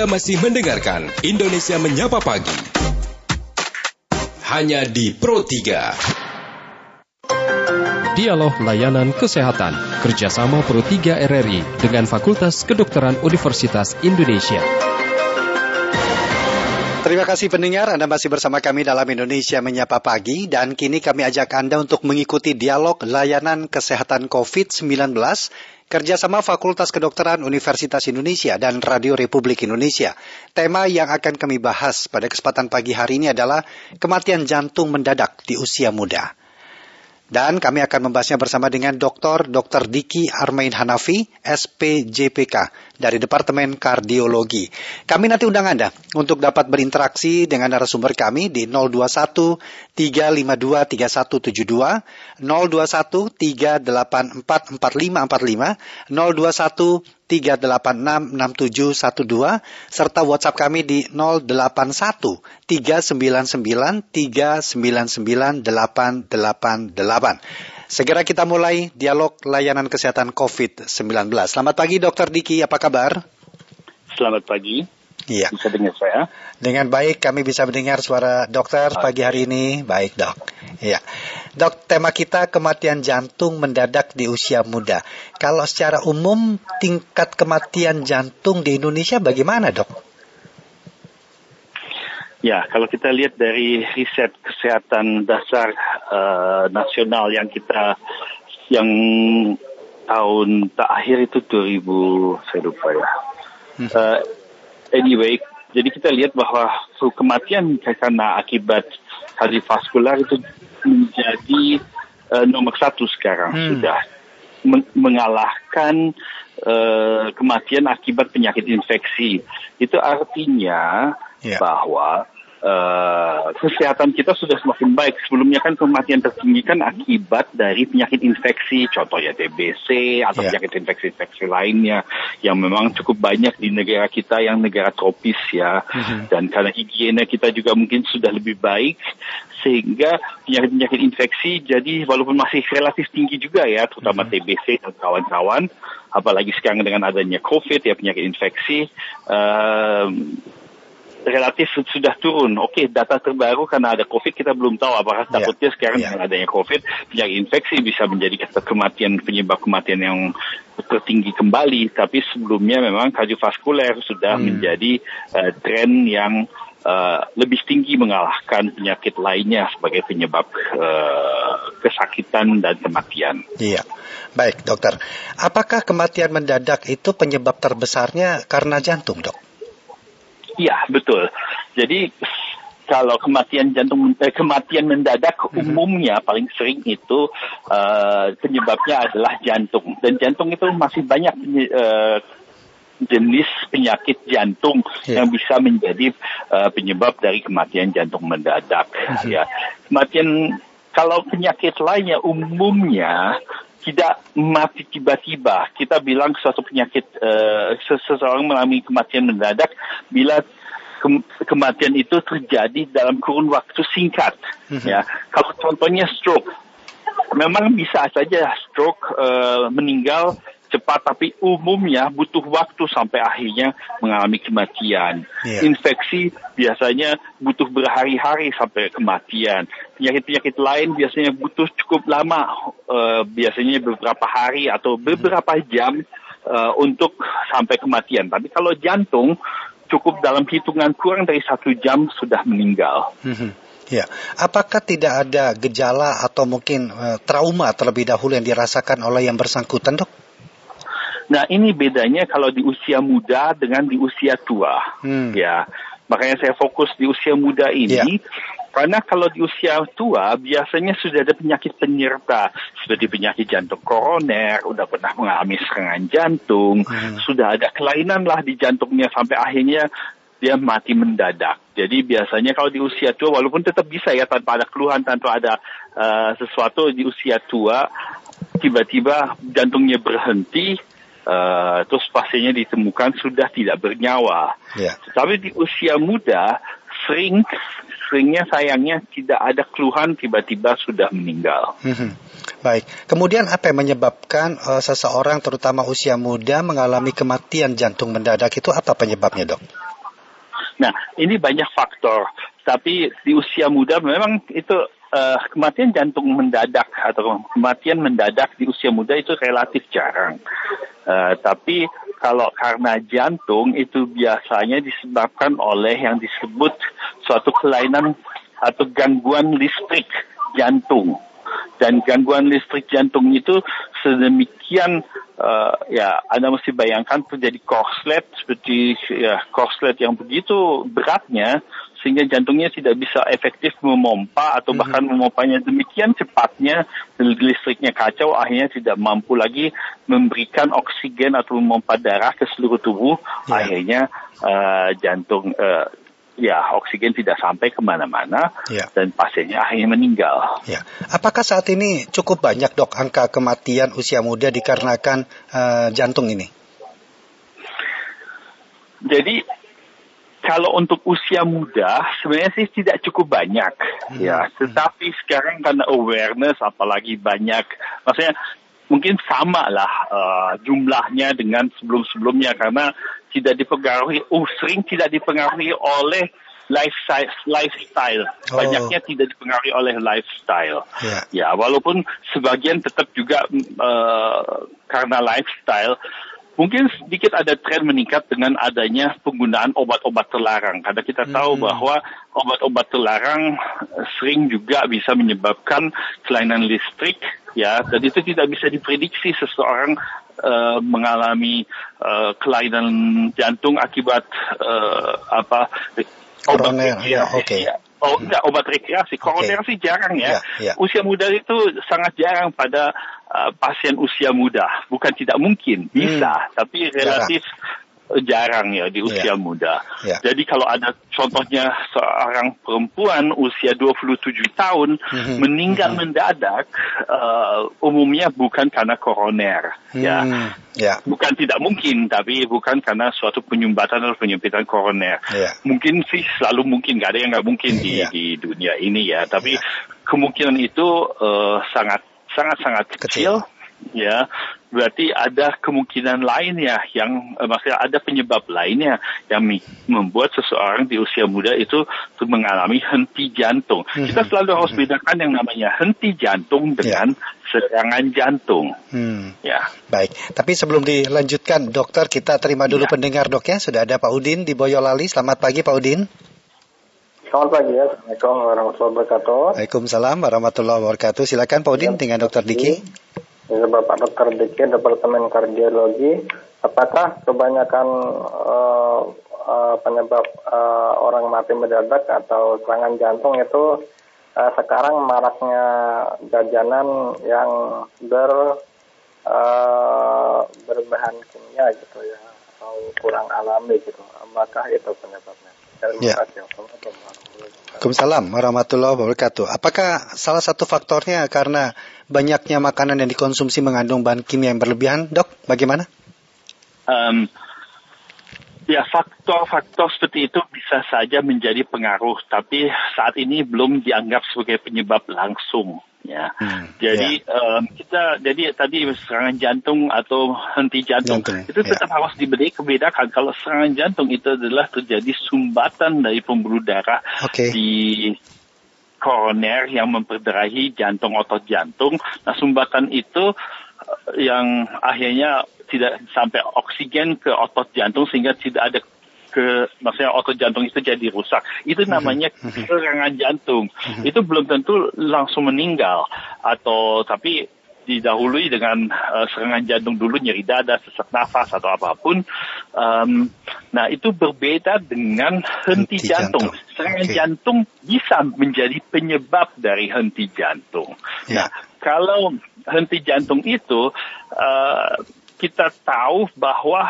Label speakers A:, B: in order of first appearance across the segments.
A: Anda masih mendengarkan Indonesia Menyapa Pagi. Hanya di Pro 3.
B: Dialog Layanan Kesehatan kerjasama Pro 3 RRI dengan Fakultas Kedokteran Universitas Indonesia.
C: Terima kasih pendengar, Anda masih bersama kami dalam Indonesia Menyapa Pagi dan kini kami ajak Anda untuk mengikuti dialog layanan kesehatan COVID-19 kerjasama Fakultas Kedokteran Universitas Indonesia dan Radio Republik Indonesia. Tema yang akan kami bahas pada kesempatan pagi hari ini adalah kematian jantung mendadak di usia muda. Dan kami akan membahasnya bersama dengan Dr. Dr. Diki Armain Hanafi, SPJPK, dari Departemen Kardiologi. Kami nanti undang Anda untuk dapat berinteraksi dengan narasumber kami di 021 352 3172, 021 384 4545, 021 3866712 serta WhatsApp kami di 081 399 399 888. Segera kita mulai dialog layanan kesehatan COVID-19. Selamat pagi Dokter Diki, apa kabar?
D: Selamat pagi.
C: Iya.
D: Bisa dengar saya?
C: Dengan baik kami bisa mendengar suara dokter pagi hari ini. Baik dok. Iya. Dok, tema kita kematian jantung mendadak di usia muda. Kalau secara umum tingkat kematian jantung di Indonesia bagaimana dok?
D: Ya, kalau kita lihat dari riset kesehatan dasar uh, nasional yang kita yang tahun terakhir itu 2000 saya lupa ya. Uh, anyway, jadi kita lihat bahwa kematian karena akibat kardiovaskular itu menjadi uh, nomor satu sekarang hmm. sudah Men mengalahkan uh, kematian akibat penyakit infeksi. Itu artinya yeah. bahwa uh, kesehatan kita sudah semakin baik. Sebelumnya kan kematian tertinggi kan akibat dari penyakit infeksi, contohnya TBC atau yeah. penyakit infeksi-infeksi lainnya yang memang cukup banyak di negara kita yang negara tropis ya. Mm-hmm. Dan karena higiena kita juga mungkin sudah lebih baik sehingga penyakit-penyakit infeksi jadi walaupun masih relatif tinggi juga ya, terutama mm-hmm. TBC dan kawan-kawan apalagi sekarang dengan adanya COVID ya penyakit infeksi uh, relatif sudah turun. Oke, data terbaru karena ada COVID kita belum tahu apakah yeah. takutnya sekarang yeah. dengan adanya COVID penyakit infeksi bisa menjadi kematian penyebab kematian yang tertinggi kembali. Tapi sebelumnya memang kardiovaskuler sudah hmm. menjadi uh, tren yang uh, lebih tinggi mengalahkan penyakit lainnya sebagai penyebab uh, kesakitan dan kematian.
C: Iya. Baik, dokter. Apakah kematian mendadak itu penyebab terbesarnya karena jantung, dok?
D: Iya betul. Jadi kalau kematian jantung eh, kematian mendadak mm-hmm. umumnya paling sering itu uh, penyebabnya adalah jantung dan jantung itu masih banyak uh, jenis penyakit jantung yeah. yang bisa menjadi uh, penyebab dari kematian jantung mendadak mm-hmm. ya kematian kalau penyakit lainnya umumnya tidak mati tiba-tiba. Kita bilang suatu penyakit uh, seseorang mengalami kematian mendadak bila ke kematian itu terjadi dalam kurun waktu singkat. Mm-hmm. Ya, kalau contohnya stroke, memang bisa saja stroke uh, meninggal cepat tapi umumnya butuh waktu sampai akhirnya mengalami kematian. Yeah. Infeksi biasanya butuh berhari-hari sampai kematian. Penyakit-penyakit lain biasanya butuh cukup lama, uh, biasanya beberapa hari atau beberapa jam uh, untuk sampai kematian. Tapi kalau jantung cukup dalam hitungan kurang dari satu jam sudah meninggal.
C: Hmm. Ya, apakah tidak ada gejala atau mungkin uh, trauma terlebih dahulu yang dirasakan oleh yang bersangkutan, dok?
D: Nah ini bedanya kalau di usia muda dengan di usia tua, hmm. ya. Makanya saya fokus di usia muda ini, ya. karena kalau di usia tua biasanya sudah ada penyakit penyerta, seperti penyakit jantung koroner, udah pernah mengalami serangan jantung, hmm. sudah ada kelainan lah di jantungnya sampai akhirnya dia mati mendadak. Jadi biasanya kalau di usia tua, walaupun tetap bisa ya tanpa ada keluhan, tanpa ada uh, sesuatu di usia tua, tiba-tiba jantungnya berhenti, Uh, terus pasiennya ditemukan sudah tidak bernyawa. Yeah. Tapi di usia muda sering seringnya sayangnya tidak ada keluhan tiba-tiba sudah meninggal.
C: Mhm. Baik. Kemudian apa yang menyebabkan uh, seseorang terutama usia muda mengalami kematian jantung mendadak itu apa penyebabnya, Dok?
D: Nah, ini banyak faktor. Tapi di usia muda memang itu uh, kematian jantung mendadak atau kematian mendadak di usia muda itu relatif jarang. Uh, tapi kalau karena jantung itu biasanya disebabkan oleh yang disebut suatu kelainan atau gangguan listrik jantung dan gangguan listrik jantung itu sedemikian uh, ya Anda mesti bayangkan terjadi korslet seperti ya korslet yang begitu beratnya sehingga jantungnya tidak bisa efektif memompa atau mhm. bahkan memompanya demikian cepatnya listriknya kacau akhirnya tidak mampu lagi memberikan oksigen atau memompa darah ke seluruh tubuh yeah. akhirnya uh, jantung uh, ya oksigen tidak sampai ke mana-mana ya. dan pasiennya akhirnya meninggal.
C: Ya. Apakah saat ini cukup banyak dok angka kematian usia muda dikarenakan uh, jantung ini?
D: Jadi kalau untuk usia muda sebenarnya sih tidak cukup banyak hmm. ya, tetapi sekarang karena awareness apalagi banyak, maksudnya mungkin sama lah uh, jumlahnya dengan sebelum-sebelumnya karena tidak dipengaruhi, uh, sering tidak dipengaruhi oleh lifestyle, lifestyle. Oh. banyaknya tidak dipengaruhi oleh lifestyle. Yeah. Ya, walaupun sebagian tetap juga uh, karena lifestyle, mungkin sedikit ada tren meningkat dengan adanya penggunaan obat-obat terlarang. Karena kita tahu hmm. bahwa obat-obat terlarang sering juga bisa menyebabkan kelainan listrik, ya, dan itu tidak bisa diprediksi seseorang uh, mengalami uh, kelainan jantung akibat uh, apa
C: obat ya, oke. Okay. Ya.
D: Oh, enggak obat rekreasi. Koroner okay. sih jarang ya. Yeah, yeah. Usia muda itu sangat jarang pada uh, pasien usia muda. Bukan tidak mungkin, bisa, hmm. tapi relatif jarang jarang ya di usia yeah. muda. Yeah. Jadi kalau ada contohnya seorang perempuan usia 27 tahun mm-hmm. meninggal mm-hmm. mendadak, uh, umumnya bukan karena koroner, mm. ya. Yeah. Bukan tidak mungkin, tapi bukan karena suatu penyumbatan atau penyempitan koroner. Yeah. Mungkin sih selalu mungkin, gak ada yang nggak mungkin di, yeah. di dunia ini ya. Tapi yeah. kemungkinan itu uh, sangat sangat sangat kecil. kecil ya berarti ada kemungkinan lainnya yang eh, maksudnya ada penyebab lainnya yang membuat seseorang di usia muda itu mengalami henti jantung. Hmm. Kita selalu harus hmm. bedakan yang namanya henti jantung dengan ya. serangan jantung. Hmm.
C: Ya. Baik, tapi sebelum dilanjutkan dokter kita terima dulu ya. pendengar dok ya. Sudah ada Pak Udin di Boyolali. Selamat pagi Pak Udin.
E: Selamat pagi ya. Assalamualaikum warahmatullahi wabarakatuh.
C: Waalaikumsalam warahmatullahi wabarakatuh. Silakan Pak Udin ya. dengan dokter Diki.
E: Bapak Dokter Diki, Departemen Kardiologi. Apakah kebanyakan uh, uh, penyebab uh, orang mati mendadak atau serangan jantung itu uh, sekarang maraknya jajanan yang ber uh, berbahan kimia gitu ya atau kurang alami gitu. Apakah itu penyebabnya?
C: Ya. Waalaikumsalam warahmatullahi wabarakatuh. Apakah salah satu faktornya karena banyaknya makanan yang dikonsumsi mengandung bahan kimia yang berlebihan, dok? Bagaimana? Um,
D: ya faktor-faktor seperti itu bisa saja menjadi pengaruh, tapi saat ini belum dianggap sebagai penyebab langsung ya. Hmm, jadi ya. um, kita jadi tadi serangan jantung atau henti jantung, jantung itu tetap ya. harus diberi kebedakan. Kalau serangan jantung itu adalah terjadi sumbatan dari pembuluh darah okay. di koroner yang memperdarahi jantung otot jantung. Nah sumbatan itu uh, yang akhirnya tidak sampai oksigen ke otot jantung sehingga tidak ada ke maksudnya otot jantung itu jadi rusak. Itu mhm. namanya mhm. serangan jantung. Mhm. Itu belum tentu langsung meninggal atau tapi didahului dengan uh, serangan jantung dulu nyeri dada, sesak nafas atau apa pun. Um, nah itu berbeda dengan henti, henti jantung. jantung. Serangan okay. jantung bisa menjadi penyebab dari henti jantung. Yeah. Nah kalau henti jantung itu uh, kita tahu bahwa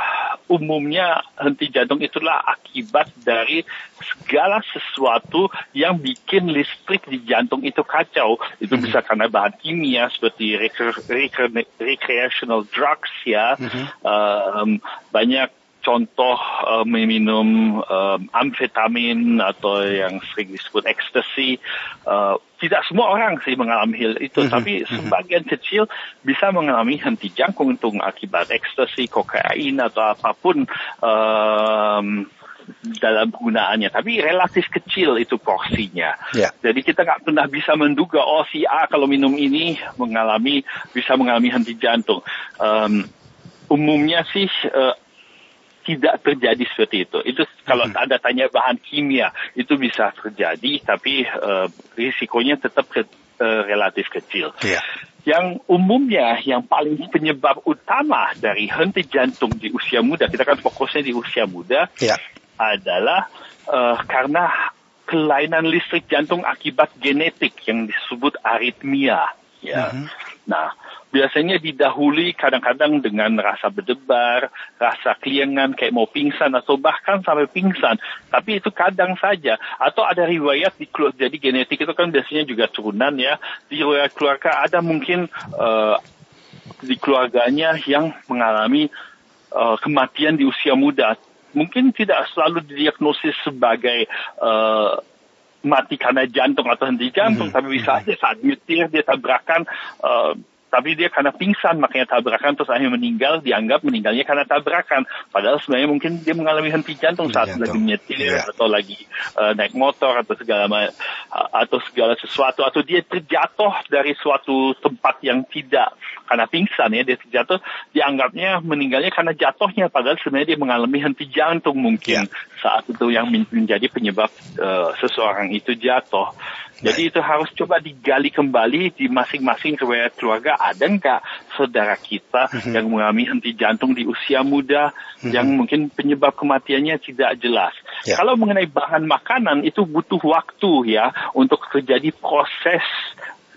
D: umumnya henti jantung itulah akibat dari segala sesuatu yang bikin listrik di jantung itu kacau. Itu mm-hmm. bisa karena bahan kimia seperti recreational drugs ya, mm-hmm. um, banyak contoh uh, meminum uh, amfetamin atau yang sering disebut ekstasi, uh, tidak semua orang sih mengalami hal itu, mm-hmm. tapi mhm. sebagian kecil bisa mengalami henti jantung akibat ekstasi, kokain atau apa pun um, dalam penggunaannya, tapi relatif kecil itu porsinya. Yeah. Jadi kita nggak pernah bisa menduga oh si A kalau minum ini mengalami bisa mengalami henti jantung. Um, umumnya sih uh, tidak terjadi seperti itu. Itu kalau hmm. ada tanya bahan kimia itu bisa terjadi, tapi uh, risikonya tetap ke, uh, relatif kecil. Yeah. Yang umumnya yang paling penyebab utama dari henti jantung di usia muda, kita kan fokusnya di usia muda, yeah. adalah uh, karena kelainan listrik jantung akibat genetik yang disebut aritmia. Ya. Mm -hmm. Nah, biasanya didahului kadang-kadang dengan rasa berdebar, rasa keliangan kayak mau pingsan atau bahkan sampai pingsan. Tapi itu kadang saja. Atau ada riwayat di jadi genetik itu kan biasanya juga turunan ya. Di riwayat keluarga ada mungkin uh, di keluarganya yang mengalami uh, kematian di usia muda. Mungkin tidak selalu didiagnosis sebagai uh, mati karena jantung atau henti jantung, mm -hmm. tapi bisa saja saat nyetir dia tabrakan uh, tapi dia karena pingsan makanya tabrakan terus akhirnya meninggal dianggap meninggalnya karena tabrakan padahal sebenarnya mungkin dia mengalami henti jantung saat jantung. lagi menyetir yeah. atau lagi uh, naik motor atau segala atau segala sesuatu atau dia terjatuh dari suatu tempat yang tidak karena pingsan ya dia terjatuh dianggapnya meninggalnya karena jatuhnya padahal sebenarnya dia mengalami henti jantung mungkin yeah. saat itu yang menjadi penyebab uh, seseorang itu jatuh jadi itu harus coba digali kembali di masing-masing riwayat keluarga ada nggak saudara kita mm-hmm. yang mengalami henti jantung di usia muda mm-hmm. yang mungkin penyebab kematiannya tidak jelas. Yeah. Kalau mengenai bahan makanan itu butuh waktu ya untuk terjadi proses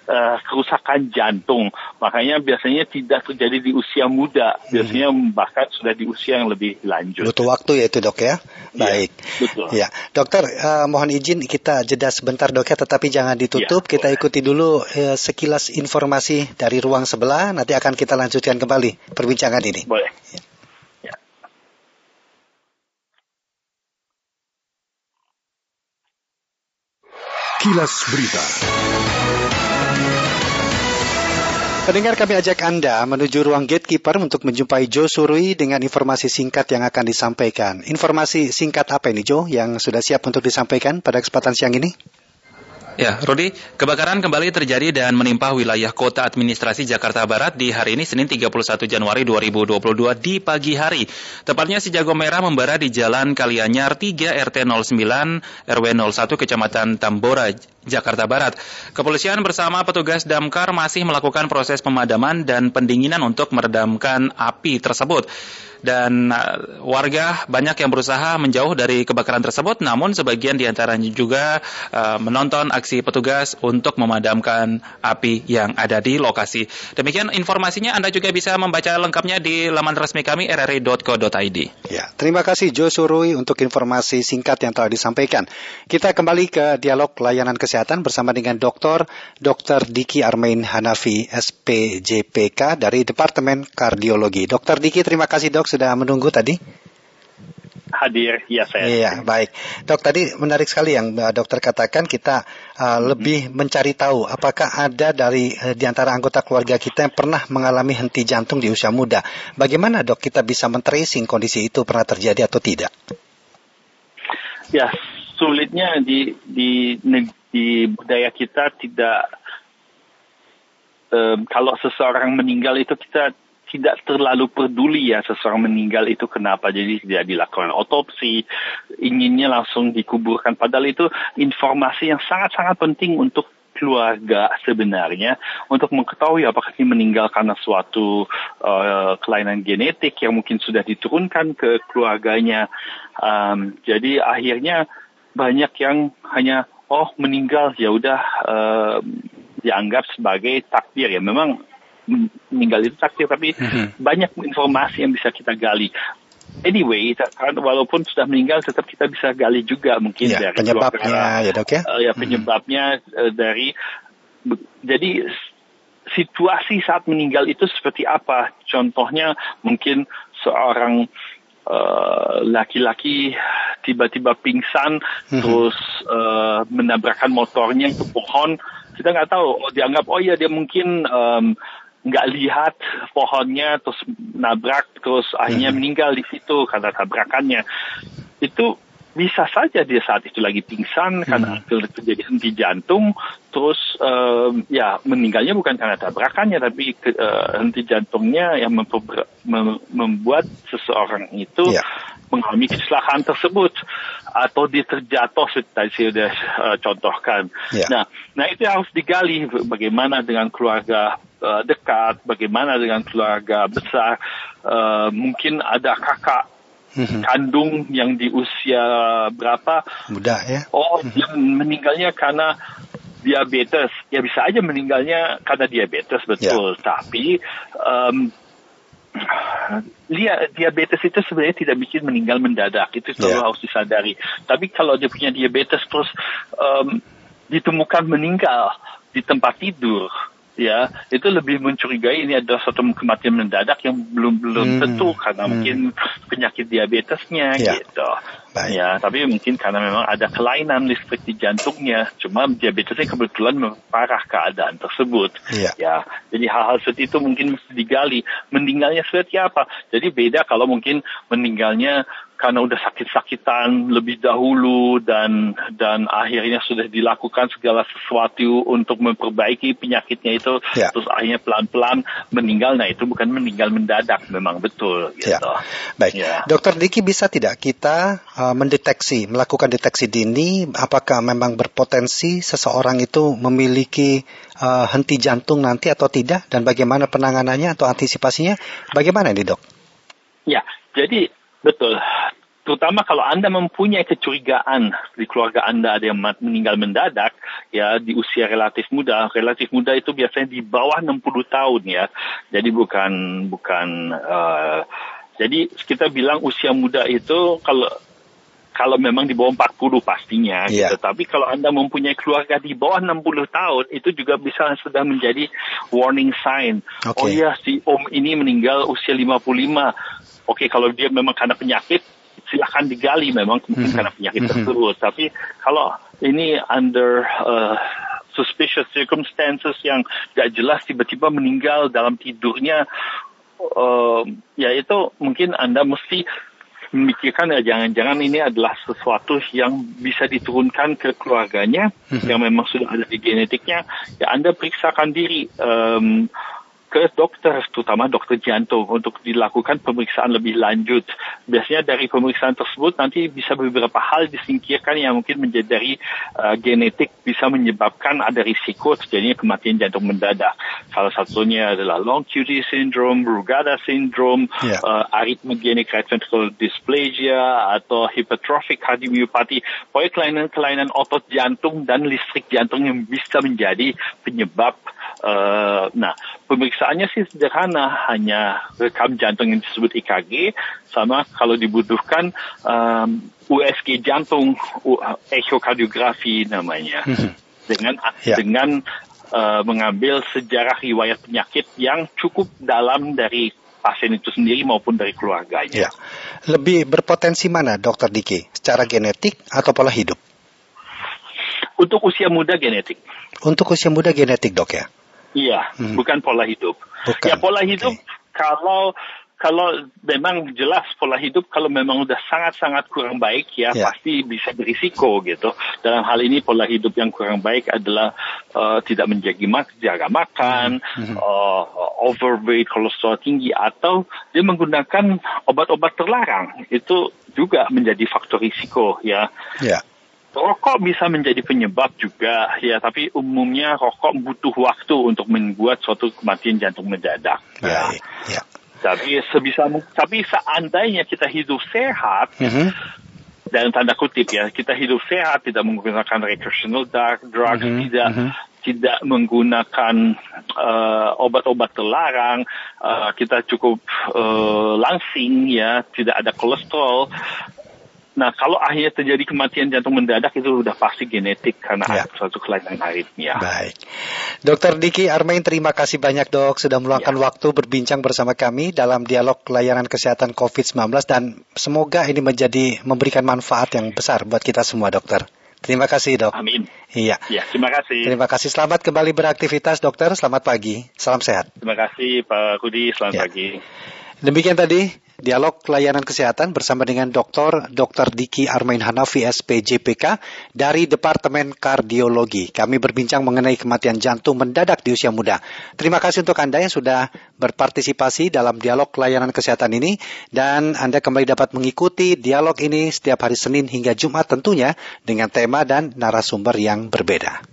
D: uh, kerusakan jantung. Makanya biasanya tidak terjadi di usia muda, biasanya hmm. bahkan sudah di usia yang lebih lanjut.
C: Butuh waktu ya itu dok ya. Iya, Baik. Ya, betul. Ya, dokter uh, mohon izin kita jeda sebentar dok ya, tetapi jangan ditutup. Ya, kita boleh. ikuti dulu uh, sekilas informasi dari ruang sebelah. Nanti akan kita lanjutkan kembali perbincangan ini.
D: Boleh. Ya.
C: Kilas Berita. Pendengar kami ajak Anda menuju ruang gatekeeper untuk menjumpai Joe Surui dengan informasi singkat yang akan disampaikan. Informasi singkat apa ini Joe yang sudah siap untuk disampaikan pada kesempatan siang ini?
F: Ya, Rudi, kebakaran kembali terjadi dan menimpa wilayah kota administrasi Jakarta Barat di hari ini Senin 31 Januari 2022 di pagi hari. Tepatnya si jago merah membara di Jalan Kalianyar 3 RT 09 RW 01 Kecamatan Tambora, Jakarta Barat. Kepolisian bersama petugas damkar masih melakukan proses pemadaman dan pendinginan untuk meredamkan api tersebut dan uh, warga banyak yang berusaha menjauh dari kebakaran tersebut namun sebagian di antaranya juga uh, menonton aksi petugas untuk memadamkan api yang ada di lokasi. Demikian informasinya Anda juga bisa membaca lengkapnya di laman resmi kami rri.co.id.
C: Ya, terima kasih Jo Surui untuk informasi singkat yang telah disampaikan. Kita kembali ke dialog layanan kesehatan bersama dengan Dr. Dr. Diki Armain Hanafi SPJPK dari Departemen Kardiologi. Dr. Diki, terima kasih dok sudah menunggu tadi?
D: hadir ya saya.
C: Iya, baik. Dok, tadi menarik sekali yang uh, dokter katakan kita uh, lebih mencari tahu apakah ada dari uh, di antara anggota keluarga kita yang pernah mengalami henti jantung di usia muda. Bagaimana, Dok, kita bisa men-tracing kondisi itu pernah terjadi atau tidak?
D: Ya, sulitnya di di di budaya kita tidak um, kalau seseorang meninggal itu kita tidak terlalu peduli ya seseorang meninggal itu kenapa. Jadi tidak dilakukan otopsi inginnya langsung dikuburkan. Padahal itu informasi yang sangat-sangat penting untuk keluarga sebenarnya untuk mengetahui apakah dia meninggal karena suatu uh, kelainan genetik yang mungkin sudah diturunkan ke keluarganya. Um, jadi akhirnya banyak yang hanya oh meninggal ya udah uh, dianggap sebagai takdir ya memang meninggal itu takdir, tapi mm-hmm. banyak informasi yang bisa kita gali. Anyway, walaupun sudah meninggal, tetap kita bisa gali juga mungkin
C: ya, dari penyebabnya, ya dok ya.
D: Uh, ya penyebabnya mm-hmm. uh, dari jadi situasi saat meninggal itu seperti apa? Contohnya mungkin seorang uh, laki-laki tiba-tiba pingsan
C: Mhm.
D: terus uh, menabrakkan motornya ke pohon kita nggak tahu oh, dianggap oh ya dia mungkin um, nggak lihat pohonnya terus nabrak terus akhirnya
C: Mhm.
D: meninggal di situ karena tabrakannya itu bisa saja dia saat itu lagi pingsan karena terjadi henti jantung terus em, ya meninggalnya bukan karena tabrakannya tapi ke- eh, henti jantungnya yang memper- mem- membuat seseorang itu
C: Ya.
D: mengalami kecelakaan tersebut atau dia terjatuh seperti tadi saya sudah eh, contohkan.
C: Ya.
D: Nah, nah itu harus digali bagaimana dengan keluarga eh, dekat, bagaimana dengan keluarga besar, Eh, mungkin ada kakak
C: Mhm.
D: kandung yang di usia berapa,
C: Mudah ya.
D: oh dia meninggalnya karena diabetes. Ya bisa aja meninggalnya karena diabetes betul, tapi em, dia diabetes itu sebenarnya tidak bikin meninggal mendadak itu selalu
C: Ya.
D: harus disadari. Tapi kalau dia punya diabetes terus em, ditemukan meninggal di tempat tidur, ya itu lebih mencurigai ini adalah suatu kematian mendadak yang belum belum
C: Hmm.
D: tentu karena
C: Hmm.
D: mungkin penyakit diabetesnya
C: Ya.
D: gitu.
C: Baik.
D: Ya, tapi mungkin karena memang ada kelainan listrik di jantungnya, cuma diabetesnya kebetulan memperparah keadaan tersebut.
C: Iya.
D: Ya, jadi hal-hal seperti itu mungkin mesti digali. Meninggalnya seperti apa? Jadi beda kalau mungkin meninggalnya karena udah sakit-sakitan lebih dahulu dan dan akhirnya sudah dilakukan segala sesuatu untuk memperbaiki penyakitnya itu,
C: Ya.
D: terus akhirnya pelan-pelan meninggal. Nah itu bukan meninggal mendadak, memang betul. Gitu.
C: Ya. Baik,
D: Ya.
C: Dokter Diki bisa tidak kita uh, mendeteksi, melakukan deteksi dini, apakah memang berpotensi seseorang itu memiliki uh, henti jantung nanti atau tidak, dan bagaimana penanganannya atau antisipasinya? Bagaimana ini dok?
D: Ya, jadi betul. Terutama kalau Anda mempunyai kecurigaan di keluarga Anda ada yang meninggal mendadak, ya di usia relatif muda. Relatif muda itu biasanya di bawah 60 tahun ya. Jadi bukan bukan eh, jadi kita bilang usia muda itu kalau kalau memang di bawah 40 pastinya
C: Iya.
D: gitu. Tapi kalau Anda mempunyai keluarga di bawah 60 tahun itu juga bisa sudah menjadi warning sign.
C: Oke.
D: Oh iya si om ini meninggal usia 55. Oke kalau dia memang karena penyakit silahkan digali memang mungkin
C: Mhm.
D: karena penyakit
C: Mhm.
D: tersebut. Tapi kalau ini under uh, suspicious circumstances yang gak jelas tiba-tiba meninggal dalam tidurnya, uh, ya itu mungkin Anda mesti memikirkan ya jangan-jangan ini adalah sesuatu yang bisa diturunkan ke keluarganya
C: Mhm.
D: yang memang sudah ada di genetiknya ya Anda periksakan diri em, ke dokter terutama dokter jantung untuk dilakukan pemeriksaan lebih lanjut biasanya dari pemeriksaan tersebut nanti bisa beberapa hal disingkirkan yang mungkin menjadi dari uh, genetik bisa menyebabkan ada risiko terjadinya kematian jantung mendadak salah satunya adalah long QT syndrome, Brugada syndrome,
C: Ya.
D: uh, arrhythmogenic right ventricular dysplasia atau hypertrophic cardiomyopathy. Pokoknya kelainan-kelainan otot jantung dan listrik jantung yang bisa menjadi penyebab. Uh, nah, pemeriksaannya sih sederhana, hanya rekam jantung yang disebut EKG, sama kalau dibutuhkan um, USG jantung, U- echocardiografi namanya
C: Mhm.
D: dengan
C: Ya.
D: dengan uh, mengambil sejarah riwayat penyakit yang cukup dalam dari pasien itu sendiri maupun dari keluarganya.
C: Ya. Lebih berpotensi mana Dokter Diki? Secara genetik atau pola hidup?
D: Untuk usia muda genetik.
C: Untuk usia muda genetik dok ya?
D: Iya,
C: Hmm.
D: bukan pola hidup.
C: Bukan.
D: Ya pola hidup kalau kalau memang jelas pola hidup kalau memang udah sangat-sangat kurang baik ya,
C: Ya.
D: pasti bisa berisiko gitu. Dalam hal ini pola hidup yang kurang baik adalah uh, tidak menjaga mak jaga makan,
C: Mhm.
D: uh, overweight, kolesterol tinggi atau dia menggunakan obat-obat terlarang. Itu juga menjadi faktor risiko ya.
C: Ya.
D: Rokok bisa menjadi penyebab juga, ya. Tapi umumnya rokok butuh waktu untuk membuat suatu kematian jantung mendadak. Ya.
C: Baik. Ya.
D: Tapi sebisa, tapi seandainya kita hidup sehat,
C: Mhm.
D: dalam tanda kutip ya, kita hidup sehat, tidak menggunakan recreational drug, drugs,
C: Mhm,
D: tidak
C: mhm.
D: tidak menggunakan eh, obat-obat terlarang, eh, kita cukup eh, langsing ya, tidak ada kolesterol. Nah, kalau akhirnya terjadi kematian jantung mendadak itu sudah pasti genetik karena
C: Ya.
D: ada suatu kelainan aritmia.
C: Baik. Dokter Diki Armain, terima kasih banyak dok sudah meluangkan waktu berbincang bersama kami dalam dialog layanan kesehatan COVID-19 dan semoga ini menjadi memberikan manfaat yang besar buat kita semua dokter. Terima kasih dok.
D: Amin.
C: Iya.
D: Ya, terima kasih.
C: Terima kasih. Selamat kembali beraktivitas dokter. Selamat pagi. Salam sehat.
D: Terima kasih Pak Rudi. Selamat
C: Ya.
D: pagi.
C: Demikian tadi dialog layanan kesehatan bersama dengan Dr. Dr. Diki Armain Hanafi SPJPK dari Departemen Kardiologi. Kami berbincang mengenai kematian jantung mendadak di usia muda. Terima kasih untuk Anda yang sudah berpartisipasi dalam dialog layanan kesehatan ini dan Anda kembali dapat mengikuti dialog ini setiap hari Senin hingga Jumat tentunya dengan tema dan narasumber yang berbeda.